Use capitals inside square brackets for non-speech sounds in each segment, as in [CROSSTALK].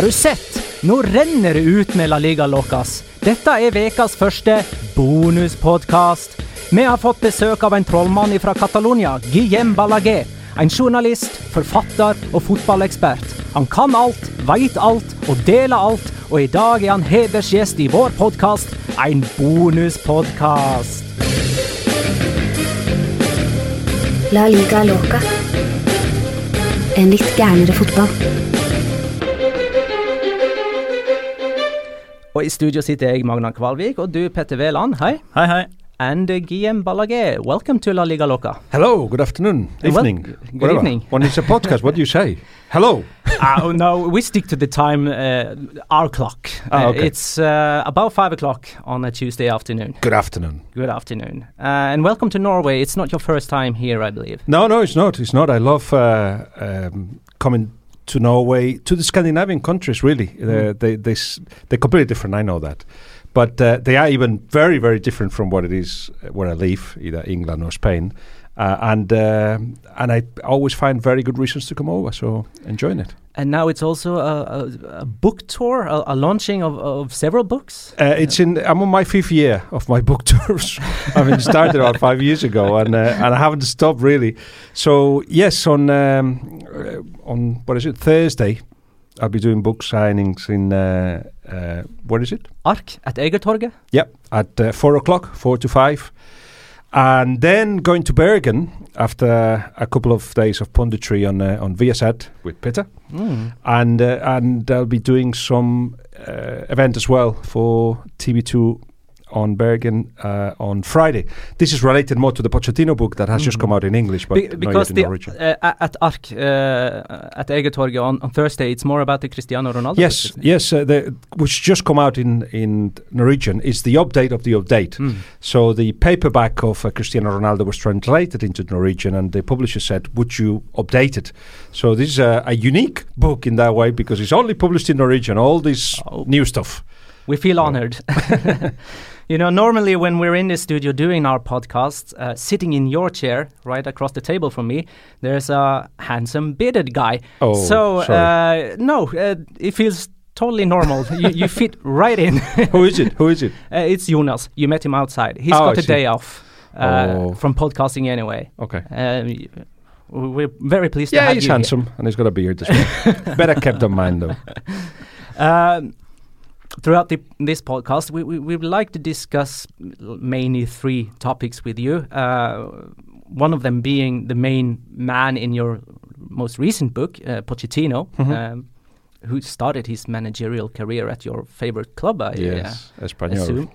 Har du sett? Nå renner det ut med La Liga Locas. Dette er ukas første bonuspodkast. Vi har fått besøk av en trollmann fra Catalonia, Guillem Balaguer. En journalist, forfatter og fotballekspert. Han kan alt, veit alt og deler alt, og i dag er han hedersgjest i vår podkast, en bonuspodkast. La liga loca. En litt gærnere fotball. Og i studio sitter jeg, Magna Kvalvik, og du, Petter Wæland. Hei. Hei, hei. And uh, Guillem Balaguer, welcome to La Liga Loca. Hello, good afternoon, Well, evening, good whatever. evening. When it's a podcast, what do you say? Hello. [LAUGHS] uh, no, we stick to the time, uh, our clock. Ah, Uh, okay. it's uh, about five o'clock on a Tuesday afternoon. Good afternoon. Good afternoon. Uh, and welcome to Norway. It's not your first time here, I believe. No, no, it's not. It's not. I love uh, um, coming to Norway, to the Scandinavian countries. Really, uh, they they they're completely different. I know that, but uh, they are even very very different from what it is uh, where I live, either England or Spain. Uh, and uh, and I always find very good reasons to come over. So enjoying it. And now it's also a, a, a book tour, a, a launching of, of several books. Uh, it's in. I'm on my fifth year of my book [LAUGHS] tours. I mean, it started about five years ago, and uh, and I haven't stopped really. So yes, on um, uh, on what is it Thursday, I'll be doing book signings in uh, uh, what is it? Ark at Egertorget. Yep, at uh, four o'clock, four to five, and then going to Bergen after a couple of days of punditry on uh, on Viasat with Peter Mm. and uh, and I'll be doing some uh, event as well for TV2 on Bergen uh, on Friday. This is related more to the Pochettino book that has just Mhm. come out in English, but Be- not because yet in the, Norwegian. uh, at Ark uh, at Egertorget on, on Thursday, it's more about the Cristiano Ronaldo. Yes, book, yes, uh, the, which just come out in in Norwegian is the update of the update. Mm. So the paperback of uh, Cristiano Ronaldo was translated into Norwegian, and the publisher said, "Would you update it?" So this is a, a unique book in that way because it's only published in Norwegian. All this Oh. new stuff. We feel Oh. honored. [LAUGHS] [LAUGHS] you know, normally when we're in the studio doing our podcast, uh, sitting in your chair right across the table from me, there's a handsome bearded guy. Oh, so uh, no, uh, it feels totally normal. you, you [LAUGHS] fit right in. Who is it? Who is it? [LAUGHS] Uh, it's Jonas. You met him outside. He's Oh, got a day off uh, Oh. from podcasting anyway. Okay. Um, we're very pleased to Yeah, have he's you here. handsome and he's got a beard as well. [LAUGHS] Better kept on mind though. Um, throughout the, this podcast, we, we, we would like to discuss mainly three topics with you. Uh, one of them being the main man in your most recent book, uh, Pochettino, Mhm. um, who started his managerial career at your favorite club, I yes, uh, assume.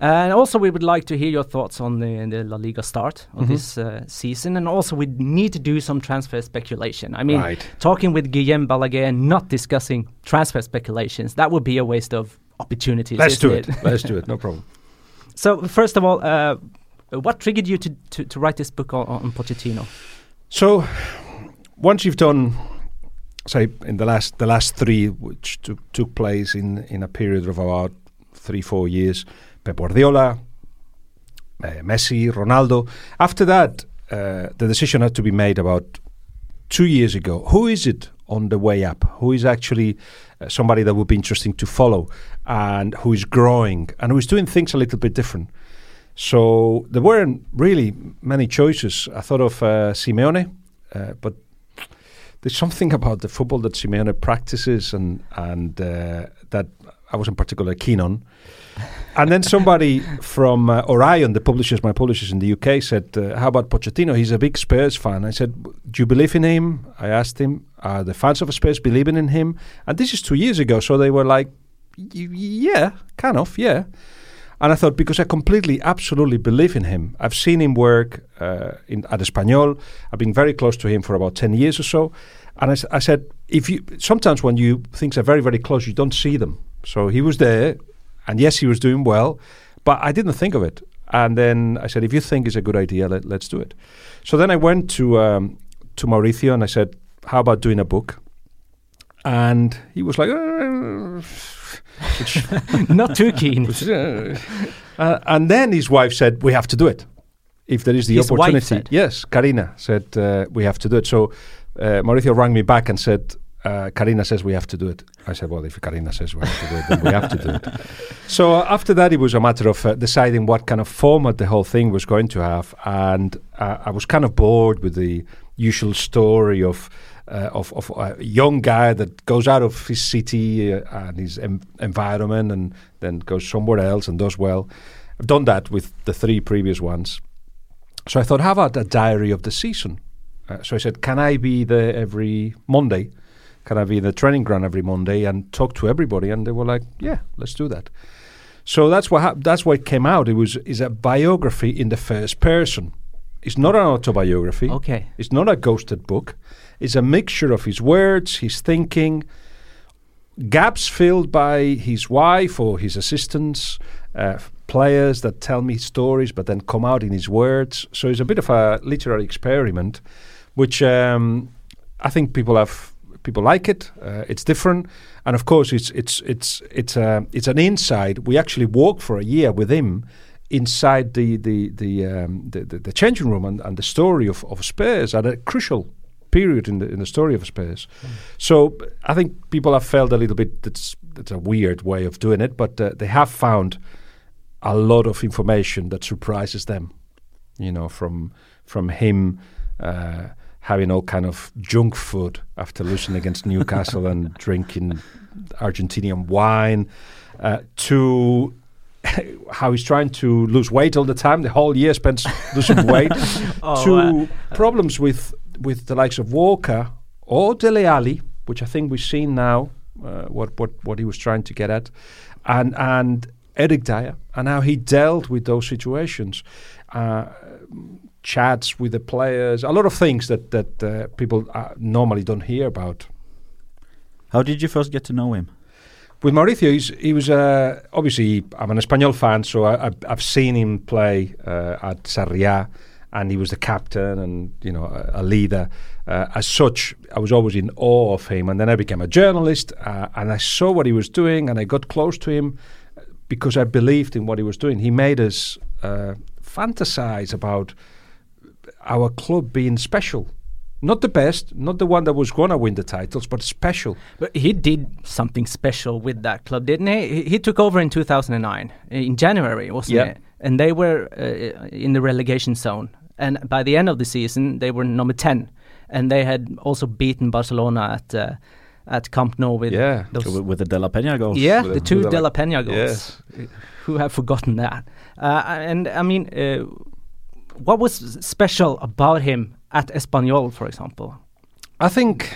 And also, we would like to hear your thoughts on the, the La Liga start of Mhm. this uh, season. And also, we need to do some transfer speculation. I mean, right. talking with Guillem Balaguer and not discussing transfer speculations, that would be a waste of opportunities. Let's do isn't it. Let's do it. No problem. [LAUGHS] so, first of all, uh, what triggered you to, to, to write this book on, on Pochettino? So, once you've done, say, in the last the last three, which took took place in in a period of about three four years, Pep Guardiola, uh, Messi, Ronaldo. After that, uh, the decision had to be made about two years ago. Who is it on the way up? Who is actually uh, somebody that would be interesting to follow, and who is growing and who is doing things a little bit different? So there weren't really many choices. I thought of uh, Simeone, uh, but there's something about the football that Simeone practices and and uh, that I wasn't particularly keen on. And then somebody from uh, Orion, the publishers, my publishers in the UK, said, uh, "How about Pochettino? He's a big Spurs fan." I said, "Do you believe in him?" I asked him, "Are the fans of Spurs believing in him?" And this is two years ago, so they were like, "Y- "Yeah, kind of, yeah." And I thought, because I completely, absolutely believe in him. I've seen him work uh, in, at Espanyol. I've been very close to him for about 10 years or so. And I said, if you sometimes when you things are very, very close, you don't see them. So he was there, and yes, he was doing well, but I didn't think of it. And then I said, if you think it's a good idea, let, let's do it. So then I went to um, to Mauricio and I said, how about doing a book? And he was like, "Uh, which [LAUGHS] not too keen. [LAUGHS] uh, and then his wife said, "We have to do it. If there is the His opportunity." Yes, Karina said, uh, "We have to do it." So uh, Mauricio rang me back and said, uh, Karina says we have to do it. I said, well, if Karina says we have to do it, then we have to do it. [LAUGHS] So after that, it was a matter of uh, deciding what kind of format the whole thing was going to have, and uh, I was kind of bored with the usual story of. Uh, of, of a young guy that goes out of his city uh, and his em- environment and then goes somewhere else and does well. I've done that with the three previous ones. So I thought, how about a diary of the season? Uh, so I said, can I be there every Monday? Can I be in the training ground every Monday and talk to everybody? And they were like, yeah, let's do that. So that's what hap- that's what came out. It was is a biography in the first person. It's not an autobiography. Okay. It's not a ghosted book. It's a mixture of his words, his thinking, gaps filled by his wife or his assistants, uh, players that tell me stories but then come out in his words. So it's a bit of a literary experiment, which um, I think people have people like it. Uh, it's different, and of course, it's it's it's it's uh, it's an inside. We actually walked for a year with him inside the the the um, the, the, the changing room and, and the story of, of Spurs at a crucial period in the in the story of Spurs. So I think people have felt a little bit that's that's a weird way of doing it, but uh, they have found a lot of information that surprises them. You know, from from him. Uh, having all kind of junk food after losing against Newcastle and [LAUGHS] drinking Argentinian wine, uh, to [LAUGHS] how he's trying to lose weight all the time, the whole year spent [LAUGHS] losing weight, Oh, to uh, problems with with the likes of Walker or Dele Alli, which I think we've seen now, uh, what what what he was trying to get at, and and Eric Dier, and how he dealt with those situations. Uh, chats with the players, a lot of things that that uh, people uh, normally don't hear about. How did you first get to know him? With Mauricio, he's, he was uh, obviously I'm an Espanyol fan, so I, I've, I've seen him play uh, at Sarriá, and he was the captain and you know a, a leader. Uh, as such, I was always in awe of him, and then I became a journalist, uh, and I saw what he was doing, and I got close to him because I believed in what he was doing. He made us uh, fantasize about our club being special. Not the best, not the one that was going to win the titles, but special. But he did something special with that club, didn't he? He, he took over in 2009, in January, wasn't Yeah. it? And they were uh, in the relegation zone. And by the end of the season, they were number 10. And they had also beaten Barcelona at uh, at Camp Nou with Yeah. those With, with the De La Peña goals? Yeah, With the the- two with the De La Peña goals. Yes. Who have forgotten that? Uh, and I mean, uh, what was special about him at Espanyol, for example? I think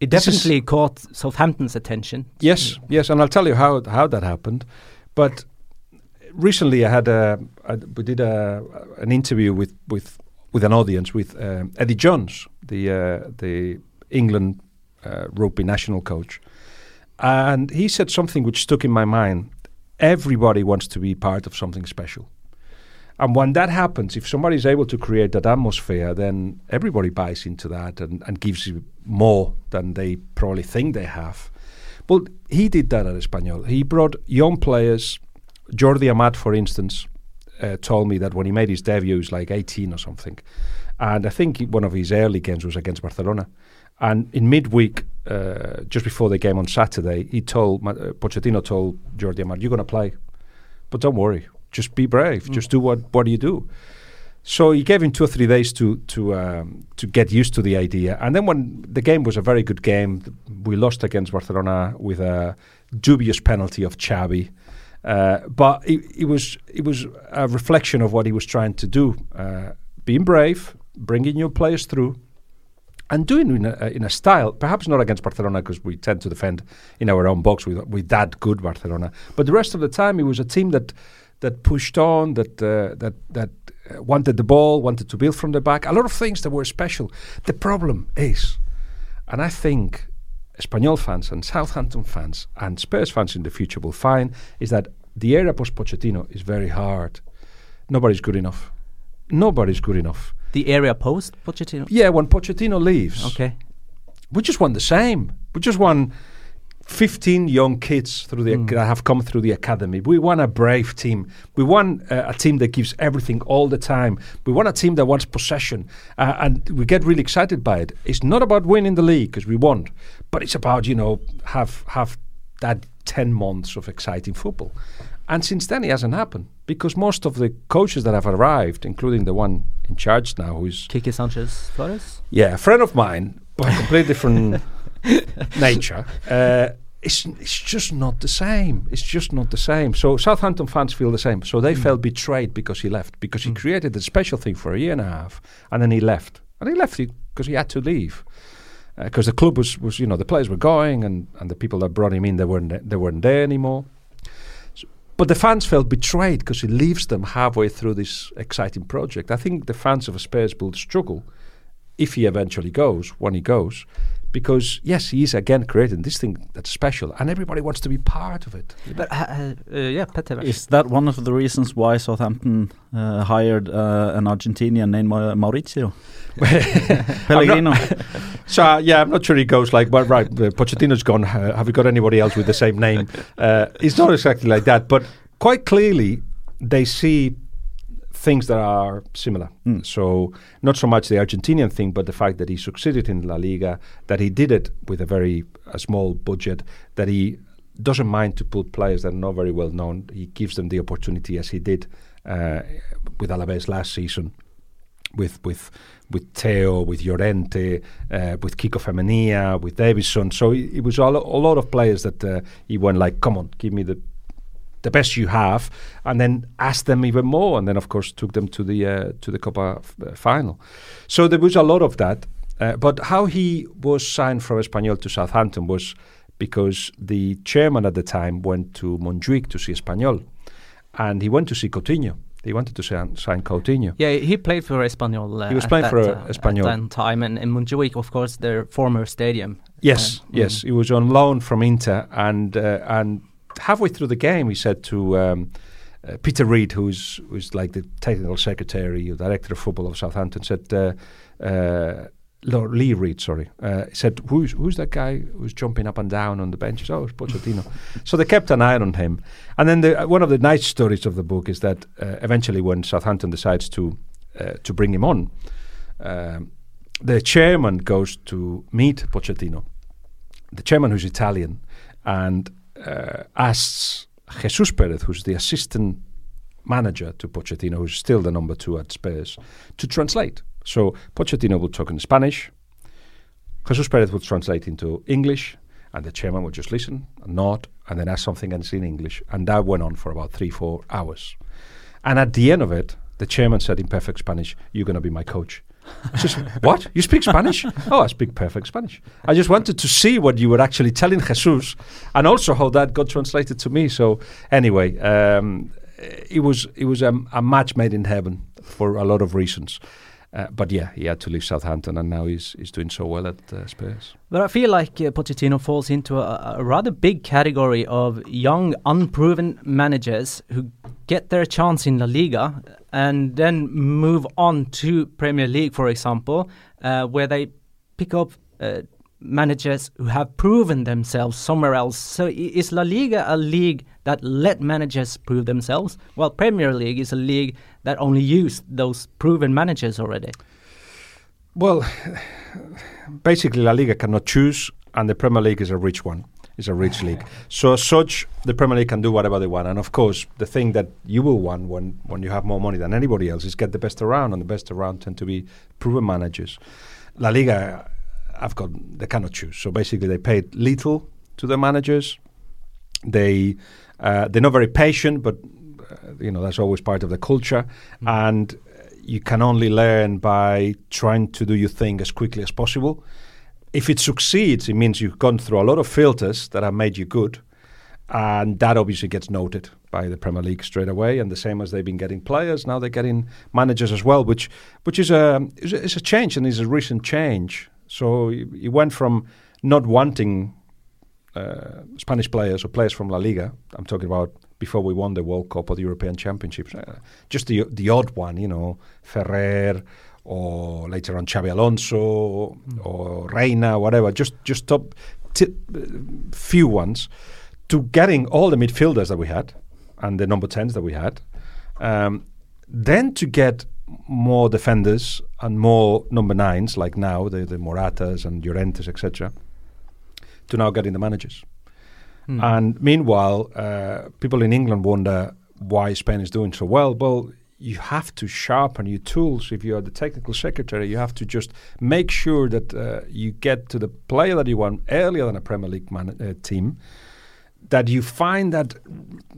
It This is- definitely caught Southampton's attention. Yes, yes, and I'll tell you how how that happened. But recently, I had a, I, we did a, an interview with with with an audience with um, Eddie Jones, the uh, the England uh, rugby national coach, and he said something which stuck in my mind. Everybody wants to be part of something special. And when that happens, if somebody is able to create that atmosphere, then everybody buys into that and, and gives you more than they probably think they have. Well, he did that at Espanyol. He brought young players. Jordi Amat, for instance, uh, told me that when he made his debut, he was like 18 or something. And I think one of his early games was against Barcelona. And in midweek, uh, just before the game on Saturday, he told, uh, Pochettino told Jordi Amat, you're going to play. But don't worry, just be brave. Just do what, what you do. So he gave him two or three days to to um, to get used to the idea, and then when the game was a very good game, we lost against Barcelona with a dubious penalty of Xavi, uh, but it, it was it was a reflection of what he was trying to do, uh, being brave, bringing your players through, and doing in a, in a style, perhaps not against Barcelona because we tend to defend in our own box with with that good Barcelona, but the rest of the time it was a team that that pushed on, that uh, that that uh, wanted the ball, wanted to build from the back. A lot of things that were special. The problem is, and I think Espanyol fans and Southampton fans and Spurs fans in the future will find, is that the era post Pochettino is very hard. Nobody's good enough. Nobody's good enough. The area post Pochettino. Yeah, when Pochettino leaves, Okay. we just want the same. We just want 15 young kids through the, that have come through the academy. We want a brave team. We want uh, a team that gives everything all the time. We want a team that wants possession, uh, and we get really excited by it. It's not about winning the league because we won't, but it's about you know have have that 10 months of exciting football. And since then, it hasn't happened because most of the coaches that have arrived, including the one in charge now, who's Quique Sanchez Flores. yeah, a friend of mine, but a completely different [LAUGHS] [LAUGHS] nature. Uh, it's, it's just not the same. It's just not the same. So Southampton fans feel the same. So they hmm. felt betrayed because he left, because he hmm. created a special thing for a year and a half, and then he left. And he left because he had to leave. Uh, because the club was, was, you know, the players were going, and, and the people that brought him in, they weren't, they weren't there anymore. So- but the fans felt betrayed because he leaves them halfway through this exciting project. I think the fans of a Spurs will struggle if he eventually goes, when he goes, because yes, he is again creating this thing that's special, and everybody wants to be part of it. But uh, uh, yeah, Petter. Is that one of the reasons why Southampton uh, hired uh, an Argentinian named Ma- Mauricio [LAUGHS] Pellegrino? [LAUGHS] So uh, yeah, I'm not sure he goes like, well, right, uh, Pochettino's gone. Uh, have we got anybody else with the same name? Uh, it's not exactly like that, but quite clearly they see things that are similar. Mm. So not so much the Argentinian thing, but the fact that he succeeded in La Liga, that he did it with a very a small budget, that he doesn't mind to put players that are not very well known. He gives them the opportunity, as he did uh, with Alaves last season with with with Theo, with Llorente, uh, with Kiko Femenia, with Deyverson. So it, it was a, a lot of players that uh, he went like, "Come on, give me the the best you have," and then asked them even more, and then of course took them to the uh, to the Copa f- uh, final. So there was a lot of that. Uh, but how he was signed from Espanyol to Southampton was because the chairman at the time went to Montjuic to see Espanyol, and he went to see Coutinho. He wanted to sign, sign Coutinho. Yeah, he played for Espanyol. Uh, He was playing for, uh, uh, Espanyol. at that time, and in Montjuic, of course, their former stadium. Yes, Uh, yes. He was on loan from Inter, and uh, and halfway through the game, he said to um, uh, Peter Reid, who's who's like the technical secretary, or director of football of Southampton, said. Uh, uh, Lord Lee Reid, sorry, uh, said, "Who's who's that guy who's jumping up and down on the benches?" Oh, it's Pochettino. [LAUGHS] so they kept an eye on him. And then the, uh, one of the nice stories of the book is that uh, eventually, when Southampton decides to uh, to bring him on, um, the chairman goes to meet Pochettino, the chairman who's Italian, and uh, asks Jesus Perez, who's the assistant manager to Pochettino, who's still the number two at Spurs, to translate. So Pochettino would talk in Spanish, Jesus Perez would translate into English, and the chairman would just listen, nod, and then ask something else in English. And that went on for about three, four hours. And at the end of it, the chairman said in perfect Spanish, You're going to be my coach. I what? You speak Spanish? oh, I speak perfect Spanish. I just wanted to see what you were actually telling Jesus and also how that got translated to me. So, anyway, um, it was it was a, a match made in heaven for a lot of reasons. Uh, but yeah, he had to leave Southampton, and now he's he's doing so well at uh, Spurs. But I feel like uh, Pochettino falls into a, a rather big category of young, unproven managers who get their chance in La Liga and then move on to Premier League, for example, uh, where they pick up uh, managers who have proven themselves somewhere else. So is La Liga a league that let managers prove themselves? Well, Premier League is a league that only used those proven managers already. Well, basically, La Liga cannot choose, and the Premier League is a rich one. It's a rich league. So, as such, the Premier League can do whatever they want. And of course, the thing that you will want when, when you have more money than anybody else is get the best around, and the best around tend to be proven managers. La Liga, I've got they cannot choose. So basically, they paid little to the managers. They uh, they're not very patient, but uh, you know that's always part of the culture, and you can only learn by trying to do your thing as quickly as possible. If it succeeds, it means you've gone through a lot of filters that have made you good, and that obviously gets noted by the Premier League straight away. And the same as they've been getting players, now they're getting managers as well, which which is a is a, is a change and is a recent change. So he you went from not wanting uh, Spanish players or players from La Liga. I'm talking about before we won the World Cup or the European Championships. Uh, just the the odd one, you know, Ferrer or later on Xabi Alonso or Reina, whatever. Just just top t- few ones, to getting all the midfielders that we had and the number tens that we had, um, then to get more defenders and more number nines like now the the Moratas and Llorentes etc. To now getting the managers. Hmm. And meanwhile, uh, people in England wonder why Spain is doing so well. Well, you have to sharpen your tools. If you are the technical secretary, you have to just make sure that uh, you get to the player that you want earlier than a Premier League man- uh, team. That you find that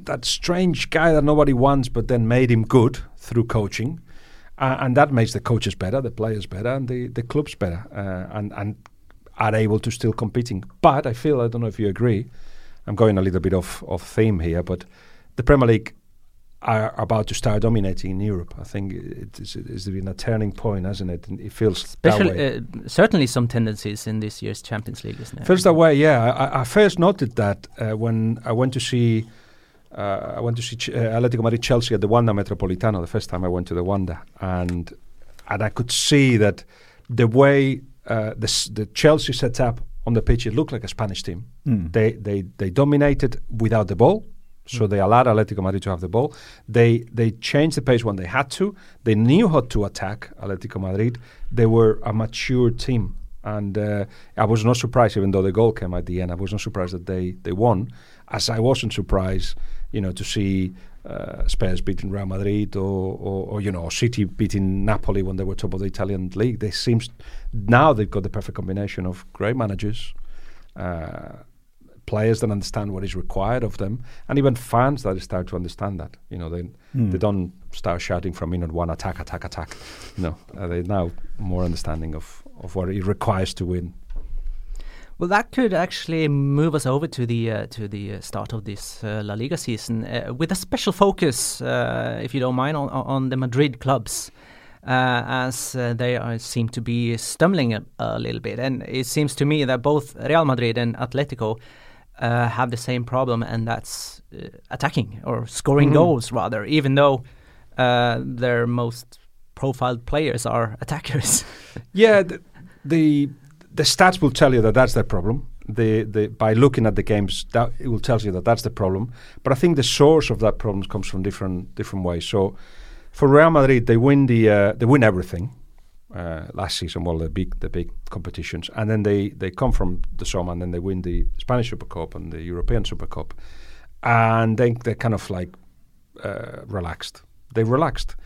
that strange guy that nobody wants, but then made him good through coaching, uh, and that makes the coaches better, the players better, and the, the clubs better, uh, and and are able to still competing. But I feel I don't know if you agree. I'm going a little bit off off theme here, but the Premier League are about to start dominating in Europe. I think it is it's been a turning point, hasn't it? And it feels. Especially, uh, certainly some tendencies in this year's Champions League, isn't it? Feels that way, yeah. I, I first noted that uh, when I went to see uh, I went to see Ch- uh, Atletico Madrid Chelsea at the Wanda Metropolitano the first time I went to the Wanda, and and I could see that the way uh, the the Chelsea set up on the pitch, it looked like a Spanish team. Mm. They they they dominated without the ball. So they allowed Atletico Madrid to have the ball. They they changed the pace when they had to. They knew how to attack Atletico Madrid. They were a mature team, and uh, I was not surprised, even though the goal came at the end. I was not surprised that they they won, as I wasn't surprised, you know, to see uh, Spurs beating Real Madrid or, or or you know City beating Napoli when they were top of the Italian league. They seems now they've got the perfect combination of great managers. Uh, players that understand what is required of them, and even fans that start to understand that. You know, they Mm. they don't start shouting from in minute one, attack, attack, attack. No, uh, they now more understanding of of what it requires to win. Well, that could actually move us over to the uh, to the uh, start of this uh, La Liga season uh, with a special focus, uh, if you don't mind, on, on the Madrid clubs, uh, as uh, they are, seem to be stumbling a, a little bit. And it seems to me that both Real Madrid and Atletico uh, have the same problem, and that's uh, attacking or scoring Mhm. goals rather, even though uh, their most profiled players are attackers. [LAUGHS] Yeah, the, the the stats will tell you that that's their problem. The the by looking at the games, that it will tell you that that's the problem. But I think the source of that problem comes from different different ways. So, for Real Madrid, they win the uh, they win everything uh, last season, well the big the big competitions, and then they they come from the summer and then they win the Spanish Super Cup and the European Super Cup, and then they're kind of like uh, relaxed. They relaxed.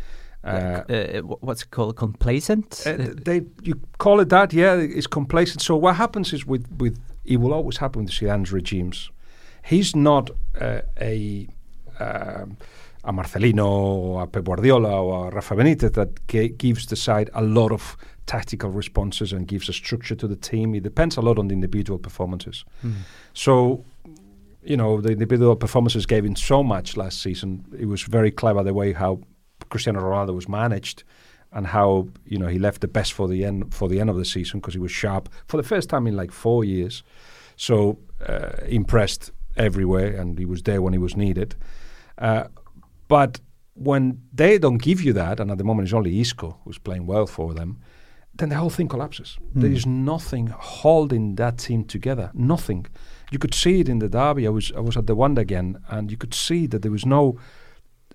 Uh, uh, what's it called? Complacent? uh, they you call it that, yeah, it's complacent. So what happens is with with it will always happen with Zidane's regimes. He's not uh, a um, a Marcelino or a Pep Guardiola or a Rafa Benitez that gi- gives the side a lot of tactical responses and gives a structure to the team. It depends a lot on the individual performances. So, you know, the individual performances gave him so much last season. It was very clever the way how Cristiano Ronaldo was managed and how you know he left the best for the end for the end of the season because he was sharp for the first time in like four years. So uh, impressed everywhere, and he was there when he was needed. Uh, but when they don't give you that, and at the moment it's only Isco who's playing well for them, then the whole thing collapses. There is nothing holding that team together. Nothing. You could see it in the derby. I was I was at the one again, and you could see that there was no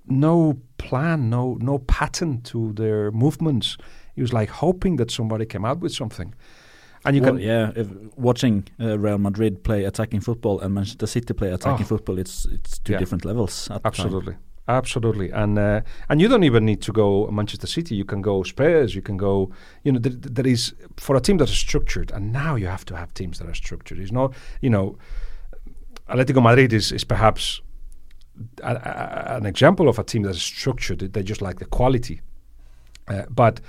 no plan, no no pattern to their movements. He was like hoping that somebody came out with something. And you Well, can yeah, if watching uh, Real Madrid play attacking football and Manchester City play attacking Oh. football, it's it's two Yeah. different levels. At the time. Absolutely. Absolutely, and uh, and you don't even need to go Manchester City. You can go Spurs. You can go. You know, th- th- there is for a team that is structured, and now you have to have teams that are structured. It's not, you know, Atletico Madrid is is perhaps a, a, an example of a team that is structured. They just like the quality, uh, but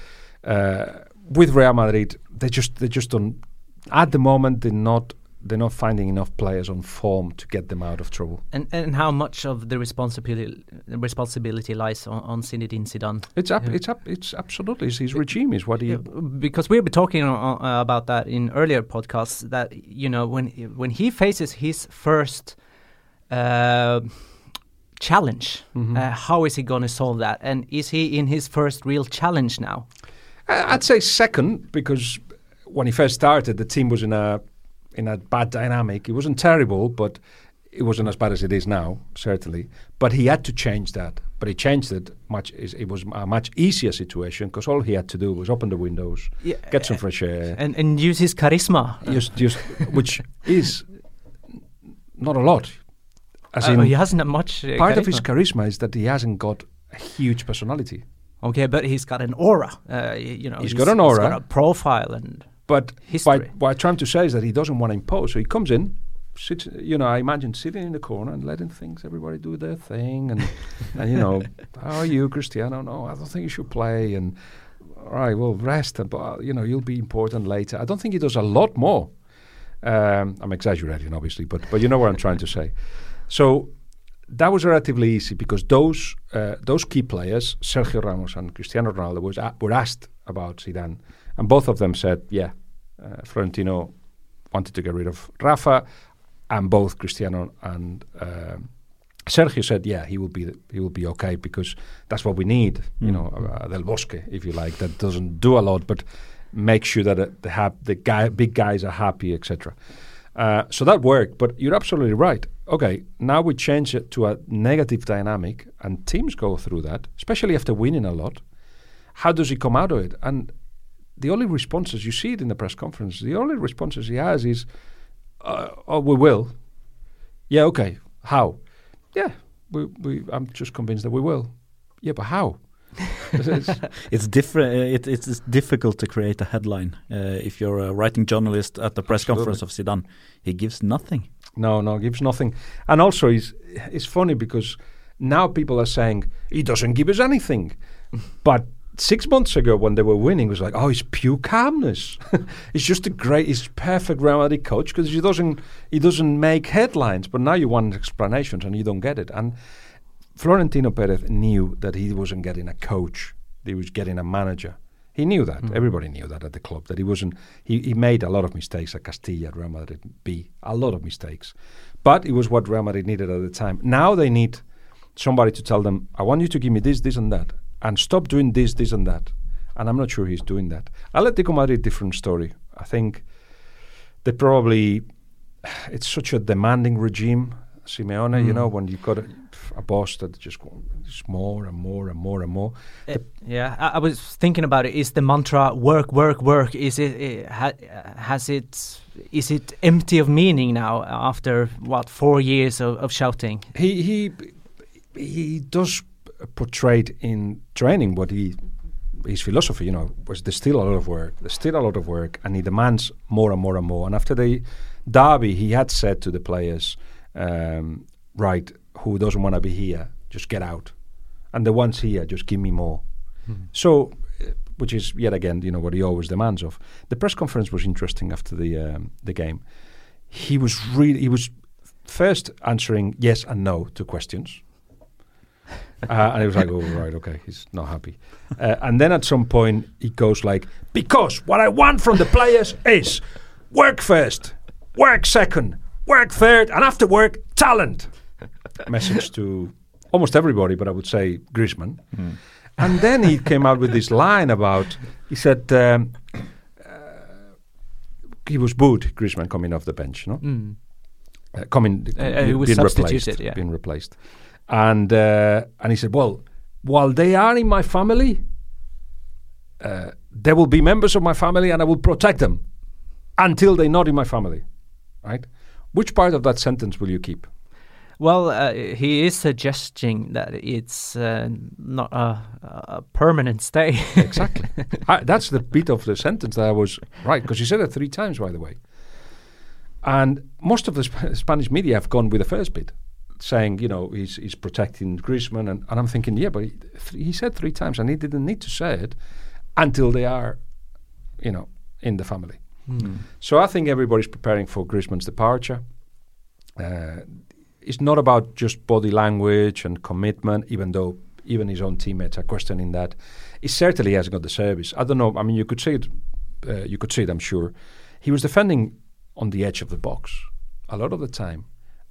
uh, with Real Madrid, they just they just don't. At the moment, they're not they're not finding enough players on form to get them out of trouble. And and how much of the responsibility responsibility lies on, on Zinedine Zidane? It's up. It's up. It's absolutely his, his regime is what he. Because we've been talking uh, about that in earlier podcasts. That you know when when he faces his first uh, challenge, Mhm. uh, how is he going to solve that? And is he in his first real challenge now? I'd say second because when he first started, the team was in a in a bad dynamic. It wasn't terrible, but it wasn't as bad as it is now, certainly. But he had to change that. But he changed it much. It was a much easier situation because all he had to do was open the windows, Yeah, get some fresh air, and and use his charisma. just, just which is [LAUGHS] not a lot. As Uh, in, he hasn't that much. uh, part of his charisma. charisma is that he hasn't got a huge personality. Okay, but he's got an aura. Uh, you know, He's got an aura. He's got a profile, and But History. by, what I'm trying to say is that he doesn't want to impose. So he comes in, sits, you know, I imagine sitting in the corner and letting things, everybody do their thing. And, [LAUGHS] and you know, how are you, Cristiano? No, I don't think you should play. And, all right, well, rest. And, but, you know, you'll be important later. I don't think he does a lot more. Um, I'm exaggerating, obviously, but, but you know what I'm trying to say. So that was relatively easy because those uh, those key players, Sergio Ramos and Cristiano Ronaldo, was a- were asked about Zidane, and both of them said, "Yeah, uh, Florentino wanted to get rid of Rafa, and both Cristiano and um Sergio said, "Yeah, he will be he will be okay because that's what we need, you know, uh, Del Bosque, if you like, that doesn't do a lot, but make sure that uh, the the guy big guys are happy, etc." Uh, so that worked, but you're absolutely right. Okay, now we change it to a negative dynamic, and teams go through that, especially after winning a lot. How does he come out of it? And the only responses you see it in the press conference. The only responses he has is, uh, "Oh, we will." Yeah, okay. How? Yeah, we, we. I'm just convinced that we will. Yeah, but how? It's- [LAUGHS] It's different. Uh, it, it's, it's difficult to create a headline uh, if you're a writing journalist at the press Absolutely. conference of Zidane. He gives nothing. No, no, gives nothing. And also, it's, it's funny because now people are saying he doesn't give us anything. [LAUGHS] but six months ago, when they were winning, it was like, oh, he's pure calmness. [LAUGHS] he's just a great, he's perfect Real Madrid coach because he doesn't, he doesn't make headlines. But now you want explanations and you don't get it. And Florentino Perez knew that he wasn't getting a coach; he was getting a manager. He knew that. Mm. Everybody knew that at the club. That he wasn't. He, he made a lot of mistakes at Castilla, at Real Madrid B. A lot of mistakes, but it was what Real Madrid needed at the time. Now they need somebody to tell them, "I want you to give me this, this, and that, and stop doing this, this, and that." And I'm not sure he's doing that. Atletico Madrid, different story. I think they probably. [SIGHS] It's such a demanding regime, Simeone. You mm. know, when you've got a, a boss that just wants more and more and more and more. Uh, yeah, I, I was thinking about it. Is the mantra "work, work, work"? Is it uh, ha, uh, has it is it empty of meaning now after what four years of, of shouting? he he he does portray in training what he his philosophy you know was there's still a lot of work there's still a lot of work and he demands more and more and more and after the derby he had said to the players um, right who doesn't want to be here just get out. And the ones here just give me more. So uh, which is yet again you know what he always demands of. The press conference was interesting after the um, the game. He was really he was first answering yes and no to questions. [LAUGHS] Uh, and it was like, oh, right, okay, he's not happy. Uh, and then at some point, he goes like, because what I want from the players is work first, work second, work third, and after work, talent. [LAUGHS] Message to almost everybody, but I would say Griezmann. And then he came out with this line about, he said, um, uh, he was booed, Griezmann coming off the bench, no? Mm. uh, coming, Uh, being replaced, yeah. being replaced, and uh, and he said, well, while they are in my family, uh, they will be members of my family, and I will protect them until they're not in my family, right? Which part of that sentence will you keep? Well, uh, he is suggesting that it's uh, not a, a permanent stay. [LAUGHS] Exactly. I, that's the beat of the sentence that I was right because he said it three times, by the way. And most of the Sp- Spanish media have gone with the first bit, saying, you know, he's, he's protecting Griezmann. And, and I'm thinking, yeah, but he, th- he said three times and he didn't need to say it until they are, you know, in the family. So I think everybody's preparing for Griezmann's departure. Uh, it's not about just body language and commitment, even though even his own teammates are questioning that. He certainly hasn't got the service. I don't know. I mean, you could say it. Uh, you could say it. I'm sure. He was defending on the edge of the box a lot of the time.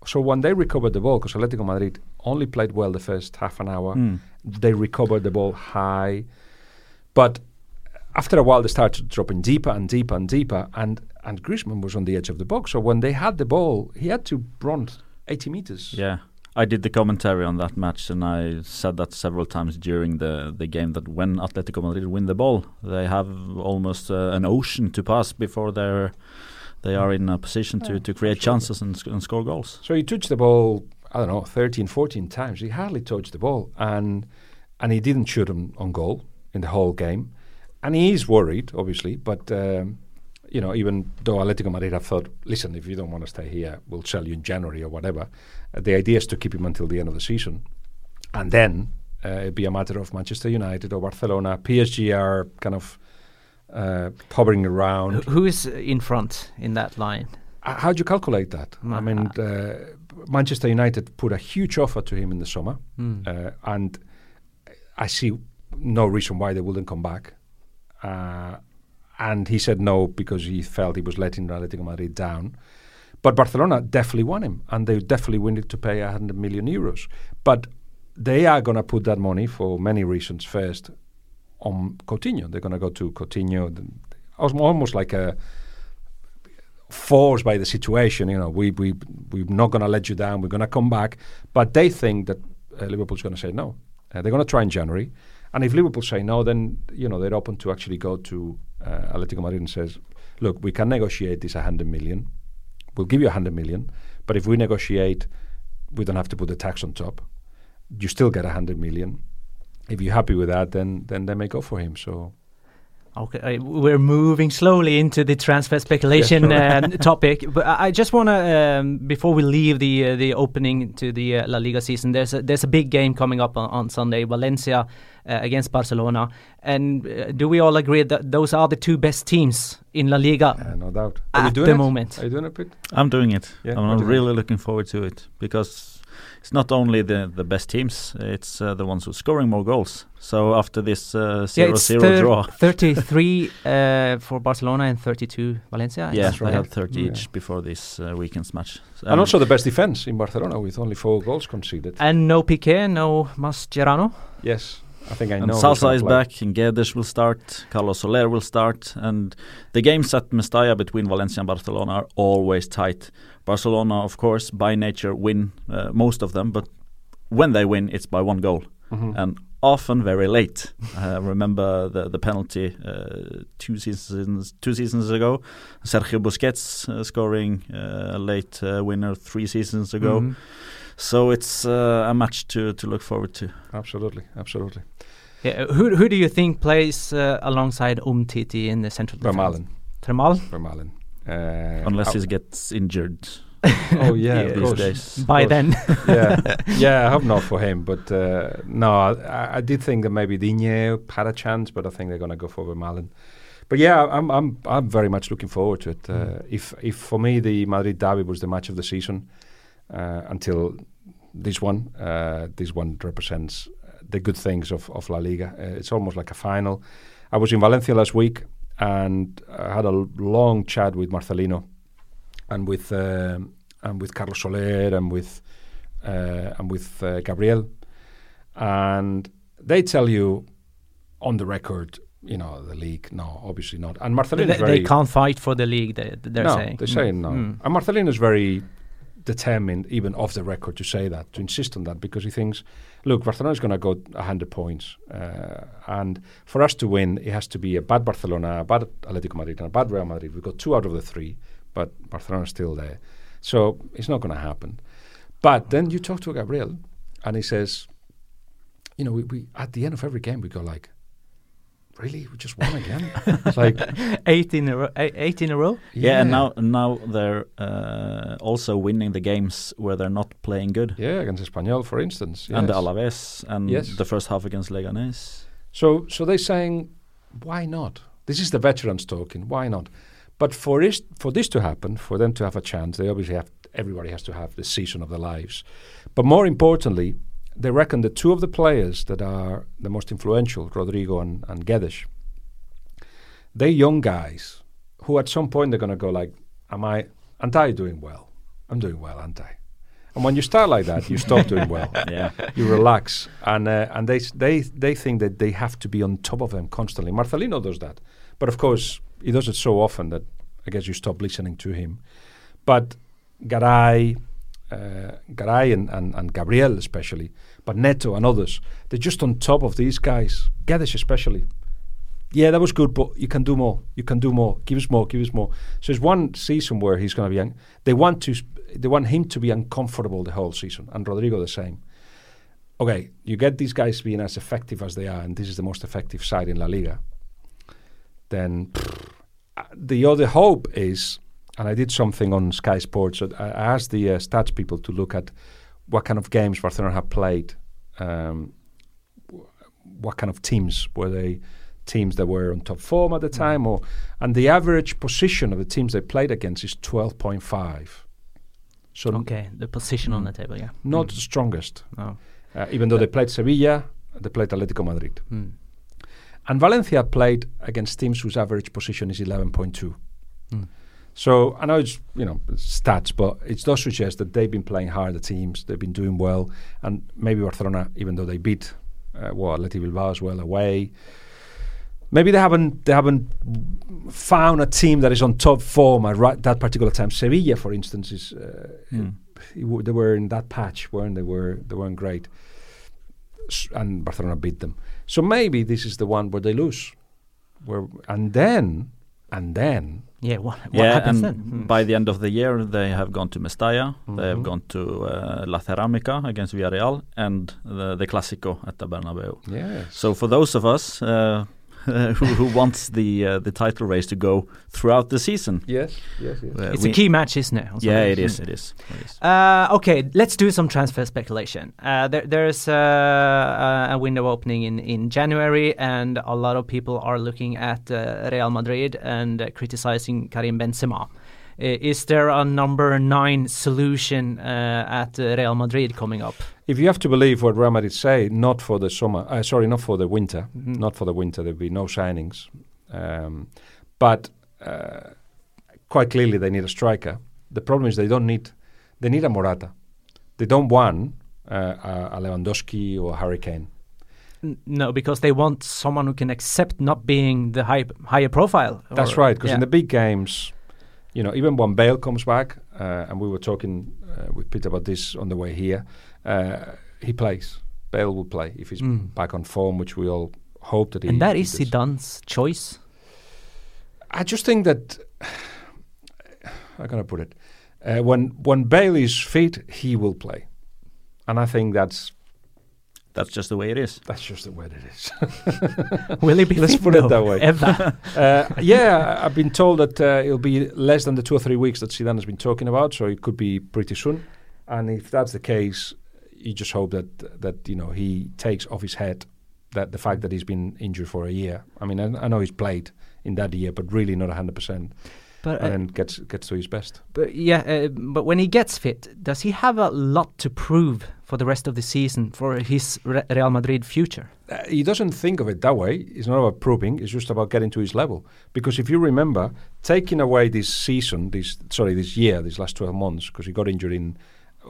So when they recovered the ball, because Atletico Madrid only played well the first half an hour, they recovered the ball high, but after a while they started dropping deeper and deeper and deeper. And and Griezmann was on the edge of the box. So when they had the ball, he had to run 80 meters. Yeah. I did the commentary on that match, and I said that several times during the, the game that when Atletico Madrid win the ball, they have almost uh, an ocean to pass before they're they are in a position to, to create chances and, sc- and score goals. So he touched the ball, I don't know, 13, 14 times. He hardly touched the ball. And and he didn't shoot him on goal in the whole game. And he is worried, obviously. But, um, you know, even though Atletico Madrid have thought, listen, if you don't want to stay here, we'll sell you in January or whatever. Uh, the idea is to keep him until the end of the season. And then uh, it'd be a matter of Manchester United or Barcelona. PSG are kind of uh, hovering around. Who is in front in that line? Uh, How do you calculate that? I mean, uh, Manchester United put a huge offer to him in the summer, uh, and I see no reason why they wouldn't come back. And he said no because he felt he was letting Atletico Madrid down. But Barcelona definitely want him, and they definitely wanted to pay 100 million euros. But they are going to put that money for many reasons. First, on Coutinho, they're going to go to Coutinho, almost like a forced by the situation. You know, we we we're not going to let you down. We're going to come back. But they think that uh, Liverpool's going to say no. Uh, they're going to try in January, and if Liverpool say no, then you know they're open to actually go to uh, Atletico Madrid and says, look, we can negotiate this 100 million. We'll give you 100 million, but if we negotiate, we don't have to put the tax on top. You still get 100 million. If you're happy with that, then then they may go for him. So Okay, uh, we're moving slowly into the transfer speculation Yes, um, topic, but I I just want to, um, before we leave the uh, the opening to the uh, La Liga season, there's a, there's a big game coming up on, on Sunday, Valencia uh, against Barcelona, and uh, do we all agree that those are the two best teams in La Liga? uh, no doubt. Are you At doing the it? moment. Are you doing it, Pete? I'm doing it. Yeah, I'm what do really looking forward to it because it's not only the, the best teams, it's uh, the ones who are scoring more goals. So after this uh, 0 it's 0 thir- draw, 33 uh, for Barcelona and 32 Valencia. yeah, That's they right. had 30 Yeah. each before this uh, weekend's match. and also the best defense in Barcelona with only four goals conceded. And no Piqué, no Mascherano. yes, I think I know. who's Salsa is play. back, and Guedes will start, Carlos Soler will start, and the games at Mestalla between Valencia and Barcelona are always tight. Barcelona, of course, by nature win uh, most of them, but when they win, it's by one goal, Mhm. and often very late. I [LAUGHS] remember the the penalty uh, two seasons two seasons ago, Sergio Busquets uh, scoring uh, a late uh, winner three seasons ago. Mhm. So it's uh, a match to to look forward to. Absolutely, absolutely. Yeah, who who do you think plays uh, alongside Umtiti in the central defense? Vermaelen, Tremal Vermaelen. Uh, Unless he gets injured [LAUGHS] Oh yeah, [LAUGHS] of these days. by then. [LAUGHS] yeah, yeah. I hope not for him, but uh, no, I, I did think that maybe Digne had a chance, but I think they're going to go for Vermaelen. But yeah, I'm I'm I'm very much looking forward to it. Uh, if if for me the Madrid derby was the match of the season uh, until this one, uh, this one represents the good things of of La Liga. Uh, it's almost like a final. I was in Valencia last week and I had a long chat with Marcelino and with and with Carlos Soler and with uh, and with uh, Gabriel, and they tell you on the record, you know, the league. No, obviously not. And Marcelino they, they can't fight for the league. They, they're no, saying. they're saying no. Mm. And Marcelino is very determined, even off the record, to say that, to insist on that, because he thinks, look, Barcelona is going to go 100 points. Uh, and for us to win, it has to be a bad Barcelona, a bad Atletico Madrid, and a bad Real Madrid. We've got two out of the three, but Barcelona is still there. So it's not going to happen. But then you talk to Gabriel, and he says, you know, we, we at the end of every game, we go like, really? We just won again? [LAUGHS] it's like, Eight in a row. Eight, eight in a row. Yeah, and now now they're uh, also winning the games where they're not playing good. Yeah, against Espanyol, for instance. And the. Alaves and Yes. the first half against Leganés. So, so they're saying, why not? This is the veterans talking. Why not? But for this, for this to happen, for them to have a chance, they obviously have. Everybody has to have the season of their lives. But more importantly, they reckon the two of the players that are the most influential, Rodrigo and, and they're young guys who at some point they're going to go like, "Am I? Aren't I doing well? I'm doing well, aren't I?" And when you start like that, you stop doing well [LAUGHS] Yeah. you relax, and uh, and they they they think that they have to be on top of them constantly. Marcelino does that, but of course he does it so often that I guess you stop listening to him. But Garay, uh, Garay and, and, and Gabriel especially, but Neto and others, they're just on top of these guys. Guedes especially. Yeah, that was good, but you can do more. You can do more. Give us more. Give us more. So it's one season where he's going to be. Un- they want to. They want him to be uncomfortable the whole season, and Rodrigo the same. Okay, you get these guys being as effective as they are, and this is the most effective side in La Liga. Then pfft, uh, the other hope is, and I did something on Sky Sports. I asked the uh, stats people to look at what kind of games Barcelona have played, um, what kind of teams were they teams that were on top form at the time, or and the average position of the teams they played against is twelve point five. So Okay, the position on the table, yeah. not Mm. the strongest, Oh. uh, even though they played Sevilla, they played Atletico Madrid. Mm. And Valencia played against teams whose average position is 11.2. Mm. So I know it's you know stats, but it does suggest that they've been playing harder teams. They've been doing well, and maybe Barcelona, even though they beat uh, well Athletic Bilbao as well away, maybe they haven't they haven't found a team that is on top form at right, that particular time. Sevilla, for instance, is uh, Mm. it they were in that patch, weren't they? Were they weren't great, and Barcelona beat them. So maybe this is the one where they lose, where and then and then Yeah, what, what yeah, happens and then? By the end of the year, they have gone to Mestalla, they have Mhm. gone to uh, La Ceramica against Villarreal, and the, the Clásico at the Bernabeu. yes, So for those of us uh, [LAUGHS] who, who wants the uh, the title race to go throughout the season, yes, yes, yes. uh, it's we- a key match, isn't it? on Yeah, it is. It is. It is. Uh, okay, let's do some transfer speculation. Uh, there, there's uh, a window opening in, in January, and a lot of people are looking at uh, Real Madrid and uh, criticizing Karim Benzema. Uh, is there a number nine solution uh, at Real Madrid coming up? If you have to believe what Real Madrid say, not for the summer, uh, sorry, not for the winter, Mhm. not for the winter, there'll be no signings. Um, but uh, quite clearly, they need a striker. The problem is they don't need, they need a Morata. They don't want uh, a, a Lewandowski or a Harry Kane. No, because they want someone who can accept not being the high, higher profile. That's right, because yeah. in the big games, you know, even when Bale comes back, uh, and we were talking uh, with Peter about this on the way here, uh, he plays. Bale will play if he's Mm. back on form, which we all hope that he. and that he is does. Zidane's choice. I just think that [SIGHS] how can I put it? Uh, when when Bale is fit, he will play, and I think that's That's just the way it is. that's just the way it is. [LAUGHS] Will he be Let's fit put it that way. Ever? [LAUGHS] uh, yeah, I- I've been told that uh, it'll be less than the two or three weeks that Zidane has been talking about, so it could be pretty soon. And if that's the case, you just hope that that you know he takes off his head that the fact that he's been injured for a year. I mean, I, I know he's played in that year, but really not hundred percent, but, uh, and gets gets to his best. But yeah, uh, but when he gets fit, does he have a lot to prove for the rest of the season for his Re- Real Madrid future? Uh, he doesn't think of it that way. It's not about proving. It's just about getting to his level. Because if you remember, taking away this season, this sorry, this year, these last twelve months, because he got injured in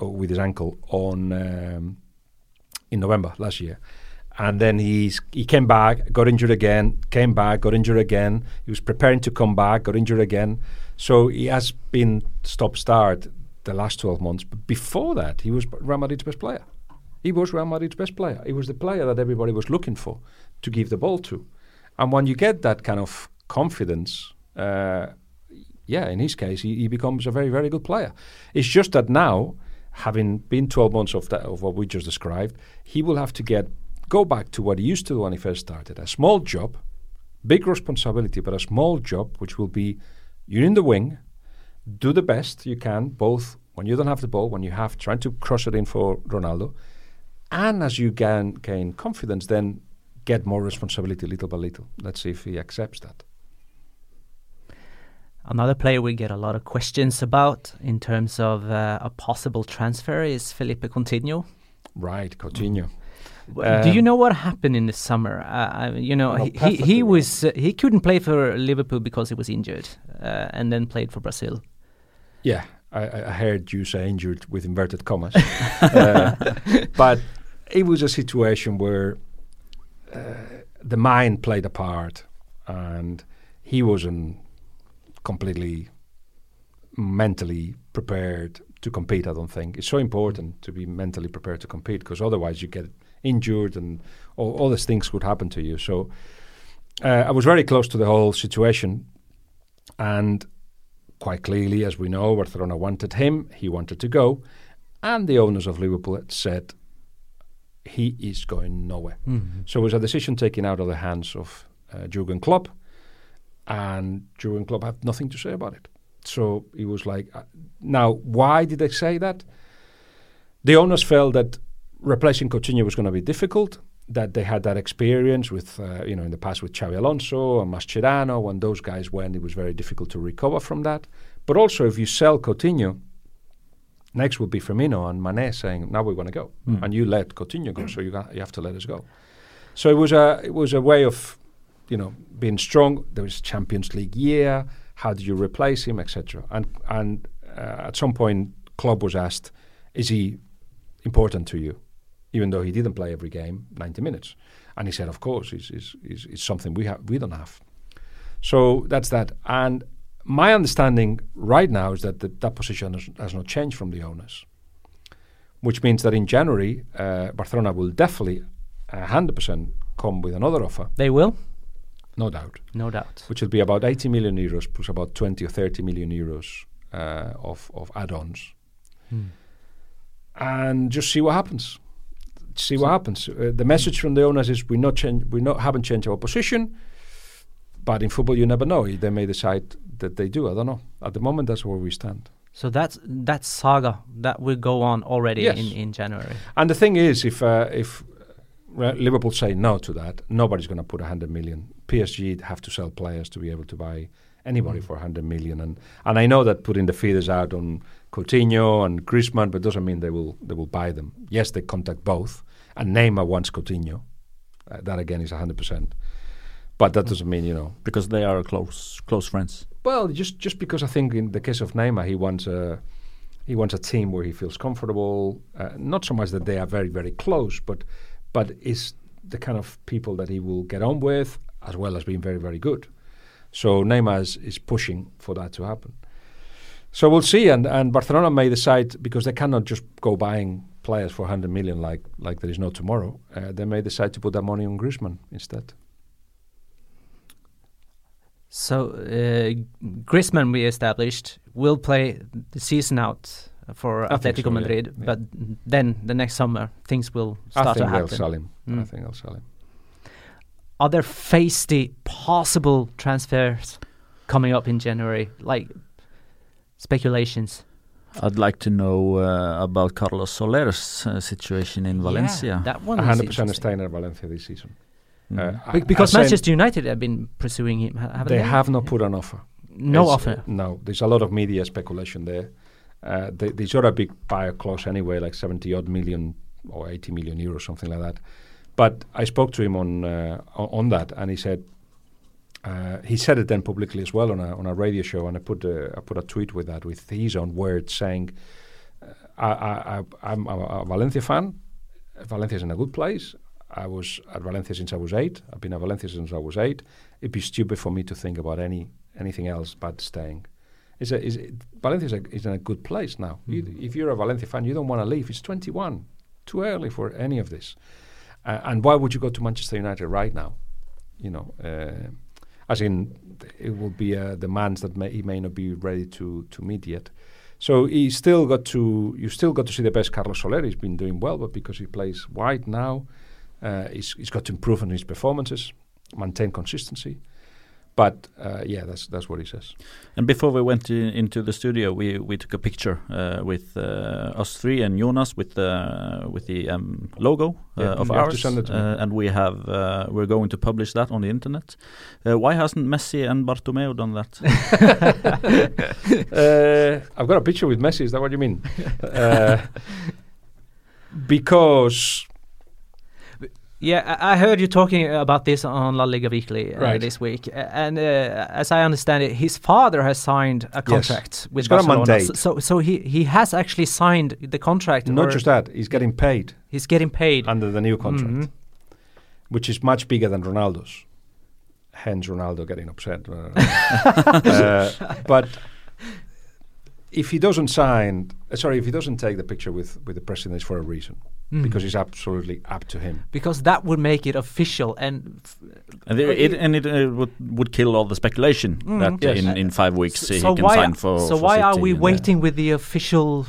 uh, with his ankle on um, in November last year, and then he's he came back, got injured again, came back, got injured again. He was preparing to come back, got injured again. So he has been stop start the last twelve months. But before that, he was Real Madrid's best player. He was Real Madrid's best player. He was the player that everybody was looking for to give the ball to. And when you get that kind of confidence, uh, yeah, in his case, he, he becomes a very, very good player. It's just that now, having been 12 months of, that, of what we just described, he will have to get go back to what he used to do when he first started. A small job, big responsibility, but a small job, which will be you're in the wing, do the best you can, both when you don't have the ball, when you have, trying to cross it in for Ronaldo, and as you gain, gain confidence, then get more responsibility little by little. Let's see if he accepts that. Another player we get a lot of questions about in terms of uh, a possible transfer is Philippe Coutinho. Right, continue. W- Do you Um, know what happened in the summer? Uh, you know, Oh, he, he, perfectly he well. was uh, he couldn't play for Liverpool because he was injured, uh, and then played for Brazil. Yeah, I, I I heard you say injured with inverted commas, [LAUGHS] uh, but it was a situation where uh, the mind played a part, and he wasn't completely mentally prepared to compete. I don't think it's so important to be mentally prepared to compete because otherwise you get injured and all, all these things could happen to you. So uh, I was very close to the whole situation, and quite clearly, as we know, Barcelona wanted him. He wanted to go, and the owners of Liverpool had said he is going nowhere. So it was a decision taken out of the hands of uh, Jurgen Klopp, and Jurgen Klopp had nothing to say about it. So he was like, uh, now why did they say that? The owners felt that replacing Coutinho was going to be difficult. That they had that experience with, uh, you know, in the past with Xabi Alonso and Mascherano. When those guys went, it was very difficult to recover from that. But also, if you sell Coutinho, next will be Firmino and Mane saying, "Now we want to go," and you let Coutinho go, so you got, you have to let us go. So it was a it was a way of, you know, being strong. There was Champions League year. How do you replace him, etc. And and uh, at some point, Klopp was asked, "Is he important to you?" Even though he didn't play every game, 90 minutes, and he said, "Of course, it's, it's, it's, it's something we have we don't have." So that's that. And my understanding right now is that the, that position has, has not changed from the owners, which means that in January, uh, Barcelona will definitely uh, 100% come with another offer, They will, no doubt, no doubt. which will be about 80 million euros plus about 20 or 30 million euros uh, of, of add ons. And just see what happens. See what happens. Uh, the message from the owners is we not change, we not haven't changed our position, but in football you never know. They may decide that they do. I don't know. At the moment, that's where we stand. So that's that saga that will go on already Yes. in, in January. And the thing is, if uh, if uh, Liverpool say no to that, nobody's going to put 100 million. PSG have to sell players to be able to buy anybody for 100 million. And and I know that putting the feeders out on Coutinho and Griezmann, but doesn't mean they will they will buy them. Yes, they contact both, and Neymar wants Coutinho. Uh, that again is 100 percent. But that doesn't mean you know because they are close close friends. well, just just because I think in the case of Neymar, he wants a he wants a team where he feels comfortable. Uh, not so much that they are very very close, but but is the kind of people that he will get on with, as well as being very very good. So Neymar is, is pushing for that to happen. So we'll see, and and Barcelona may decide because they cannot just go buying players for 100 million like like there is no tomorrow. Uh, they may decide to put that money on Griezmann instead. So uh, Griezmann, we established, will play the season out for I Atletico so. Madrid, Yeah. but then the next summer things will start to happen. I start think they'll sell him. I Mm. think they'll sell him. Are there feisty possible transfers coming up in January, like speculations? I'd like to know uh, about Carlos Soler's uh, situation in Valencia. Yeah, that one. 100% interesting. staying at Valencia this season. Mm. Uh, Be- because I Manchester United have been pursuing him, haven't they they? have not put an offer. no It's- offer. No, there's a lot of media speculation there. Uh, they, they got a big buyer clause anyway, like 70 odd million or 80 million euros, something like that. But I spoke to him on uh, on that, and he said uh, he said it then publicly as well on a on a radio show, and I put a, I put a tweet with that with his own words saying, uh, I, I, I, I'm a, a Valencia fan. Valencia's in a good place. I was at Valencia since I was eight. I've been at Valencia since I was eight. It'd be stupid for me to think about any anything else but staying. Is a, is Valencia is, a, is in a good place now. You, if you're a Valencia fan, you don't want to leave. It's 21, too early for any of this. Uh, and why would you go to Manchester United right now? You know, uh, as in it will be uh, demands that may, he may not be ready to to meet yet. So he still got to you still got to see the best Carlos Soler. He's been doing well, but because he plays wide now, uh, he's, he's got to improve on his performances, maintain consistency. But uh, yeah, that's that's what he says. And before we went to, into the studio, we, we took a picture uh, with uh, us three and Jonas with the with the um, logo uh, Yeah, of you have to ours, send it to uh, and we have uh, we're going to publish that on the internet. Uh, why hasn't Messi and Bartomeu done that? [LAUGHS] uh, I've got a picture with Messi. Is that what you mean? [LAUGHS] uh, because Yeah, I heard you talking about this on La Liga Weekly uh, Right. this week, and uh, as I understand it, his father has signed a contract with He's got a Barcelona. mandate. So, so, he he has actually signed the contract. not just that, he's getting paid he's getting paid. under the new contract, Mhm. which is much bigger than Ronaldo's. hence Ronaldo getting upset. [LAUGHS] uh, but if he doesn't sign, uh, sorry, if he doesn't take the picture with with the president, it's for a reason because it's absolutely up to him. because that would make it official and f- And it, it, and it uh, would would kill all the speculation that Yes. in, in five weeks he so can why sign for. so for why are we and, waiting with the official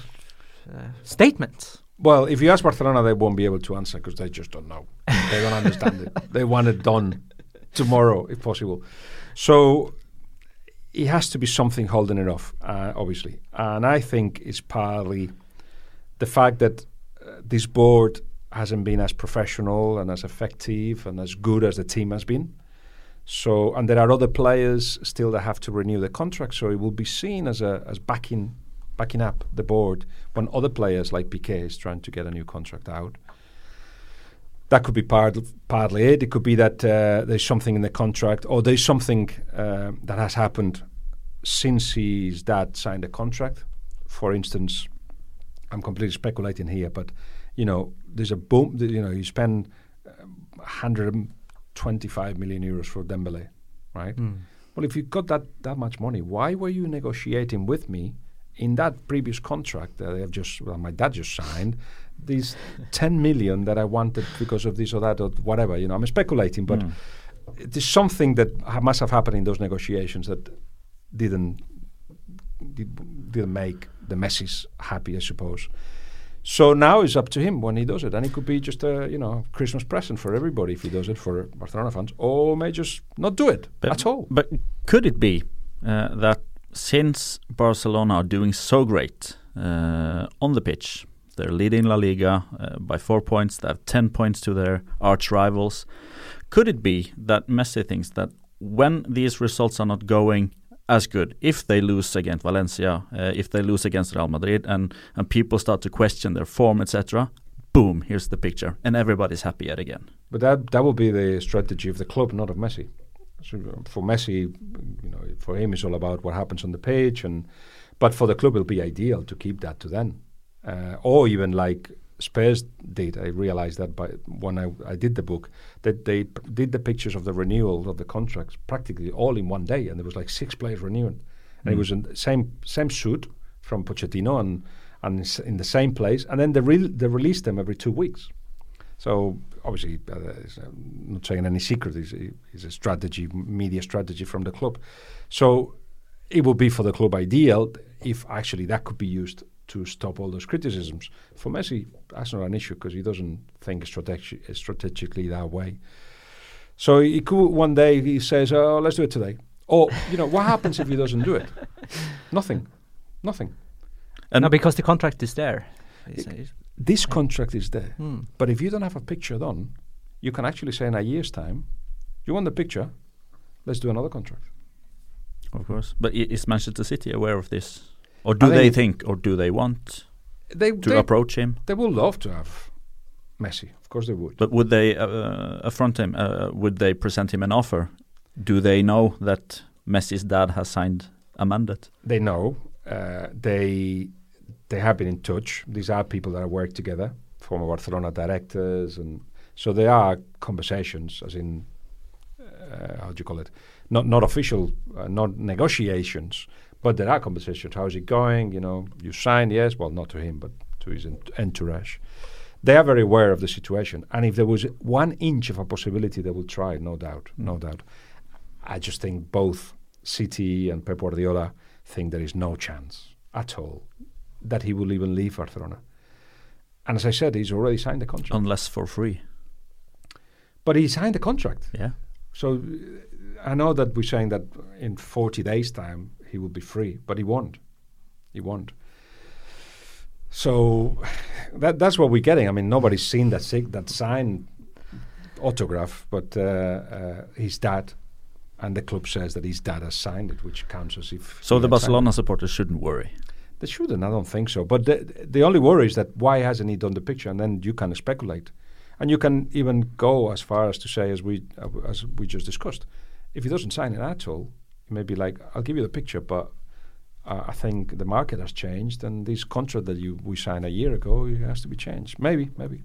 uh, statement Well, if you ask Barcelona, they won't be able to answer because they just don't know. they don't understand it. [LAUGHS] They want it done tomorrow, if possible. So it has to be something holding it off, uh, obviously. And I think it's partly the fact that this board hasn't been as professional and as effective and as good as the team has been. So, and there are other players still that have to renew the contract. So it will be seen as a as backing backing up the board when other players like Piqué is trying to get a new contract out. That could be part partly it. It could be that uh, there's something in the contract, or there's something uh, that has happened since his dad signed a contract. For instance, I'm completely speculating here, but you know, there's a boom. You know, you spend um, 125 million euros for Dembele, right? Well, if you got that that much money, why were you negotiating with me in that previous contract that I have just well, my dad just signed? These [LAUGHS] 10 million that I wanted because of this or that or whatever. You know, I'm speculating, but it is something that ha- must have happened in those negotiations that didn't did, didn't make the Messis happy, I suppose. So now it's up to him when he does it, and it could be just a you know Christmas present for everybody if he does it for Barcelona fans, or may just not do it But, at all. But could it be uh, that since Barcelona are doing so great uh, on the pitch, they're leading La Liga uh, by four points, they have 10 points to their arch rivals. Could it be that Messi thinks that when these results are not going as good, if they lose against Valencia, uh, if they lose against Real Madrid, and, and people start to question their form, etc., boom, here's the picture, and everybody's happy yet again? But that that will be the strategy of the club, not of Messi. So for Messi, you know, for him, it's all about what happens on the pitch, and but for the club, it'll be ideal to keep that to then, uh, or even like Spurs did. I realized that by when I, I did the book that they p- did the pictures of the renewal of the contracts practically all in one day, and there was like six players renewing, and it was in the same same suit from Pochettino and and in the same place, and then they re- they release them every two weeks. So obviously, uh, it's, uh, not saying any secret. It's, it's a strategy, media strategy from the club. So it would be for the club ideal if actually that could be used to stop all those criticisms. For Messi, that's not an issue because he doesn't think strategi- strategically that way. So he could one day he says, "Oh, let's do it today." Or you know, what happens if he doesn't do it? [LAUGHS] Nothing, nothing. And no because the contract is there It's- it's- This contract is there. Hmm. But if you don't have a picture done, you can actually say in a year's time, you want the picture, let's do another contract. Of course. But is Manchester City aware of this? Or do I they think- or do they want They, to they, approach him? they would love to have Messi. Of course they would. But would they uh, affront him? Uh, would they present him an offer? Do they know that Messi's dad has signed a mandate? they know. Uh, they they have been in touch. These are people that have worked together, former Barcelona directors, and so there are conversations, as in uh, how do you call it? Not not official, uh, not negotiations, but there are conversations. How's it going? You know, you signed, yes. Well, not to him, but to his ent- entourage. They are very aware of the situation, and if there was one inch of a possibility, they will try. No doubt, no doubt. I just think both City and Pep Guardiola think there is no chance at all that he will even leave Barcelona. And as I said, he's already signed the contract. Unless for free. but he signed the contract. Yeah. So uh, I know that we're saying that in 40 days' time he will be free, but he won't. He won't. So that that's what we're getting. I mean, nobody's seen that sig- that signed autograph, but uh, uh, his dad and the club says that his dad has signed it, which counts as if. So the had signed it. Barcelona supporters shouldn't worry. They shouldn't. I don't think so. But the, the only worry is that why hasn't he done the picture? And then you can speculate, and you can even go as far as to say, as we uh, as we just discussed, if he doesn't sign it at all, he may be like, "I'll give you the picture, but uh, I think the market has changed, and this contract that you we signed a year ago it has to be changed." Maybe, maybe.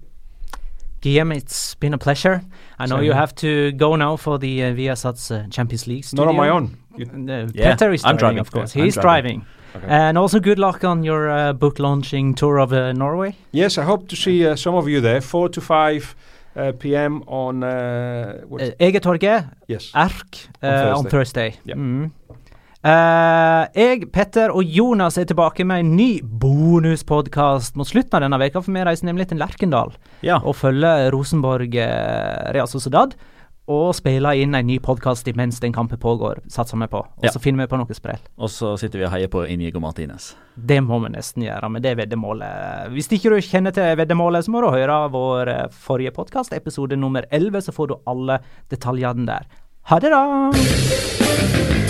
Guillem, it's been a pleasure. I know Same you have to go now for the uh, Viasat's uh, Champions League studio. Not on my own. Uh, Yeah, Peter is I'm driving, driving. of course. Yeah, He's driving. driving. Okay. And also good luck on your uh, book launching tour of uh, Norway. Yes, I hope to see uh, some of you there. Four to five uh, p.m. on. Uh, what's Uh, Egetorget, yes. Erk, uh, On on Thursday. Yeah. Mm. Uh, jeg, Petter og Jonas er tilbake med en ny bonuspodkast mot slutten av denne veka, for vi reiser nemlig til Lerkendal Ja. og følger Rosenborg uh, Real Sociedad. Og spille inn en ny podkast imens den kampen pågår, satser vi på. Og Ja. så finner vi på noe sprell. Og så sitter vi og heier på Inigo Martinez. Det må vi nesten gjøre men det er veddemålet. Hvis ikke du kjenner til veddemålet, så må du høre vår eh, forrige podkast, episode nummer 11, så får du alle detaljene der. Ha det, da!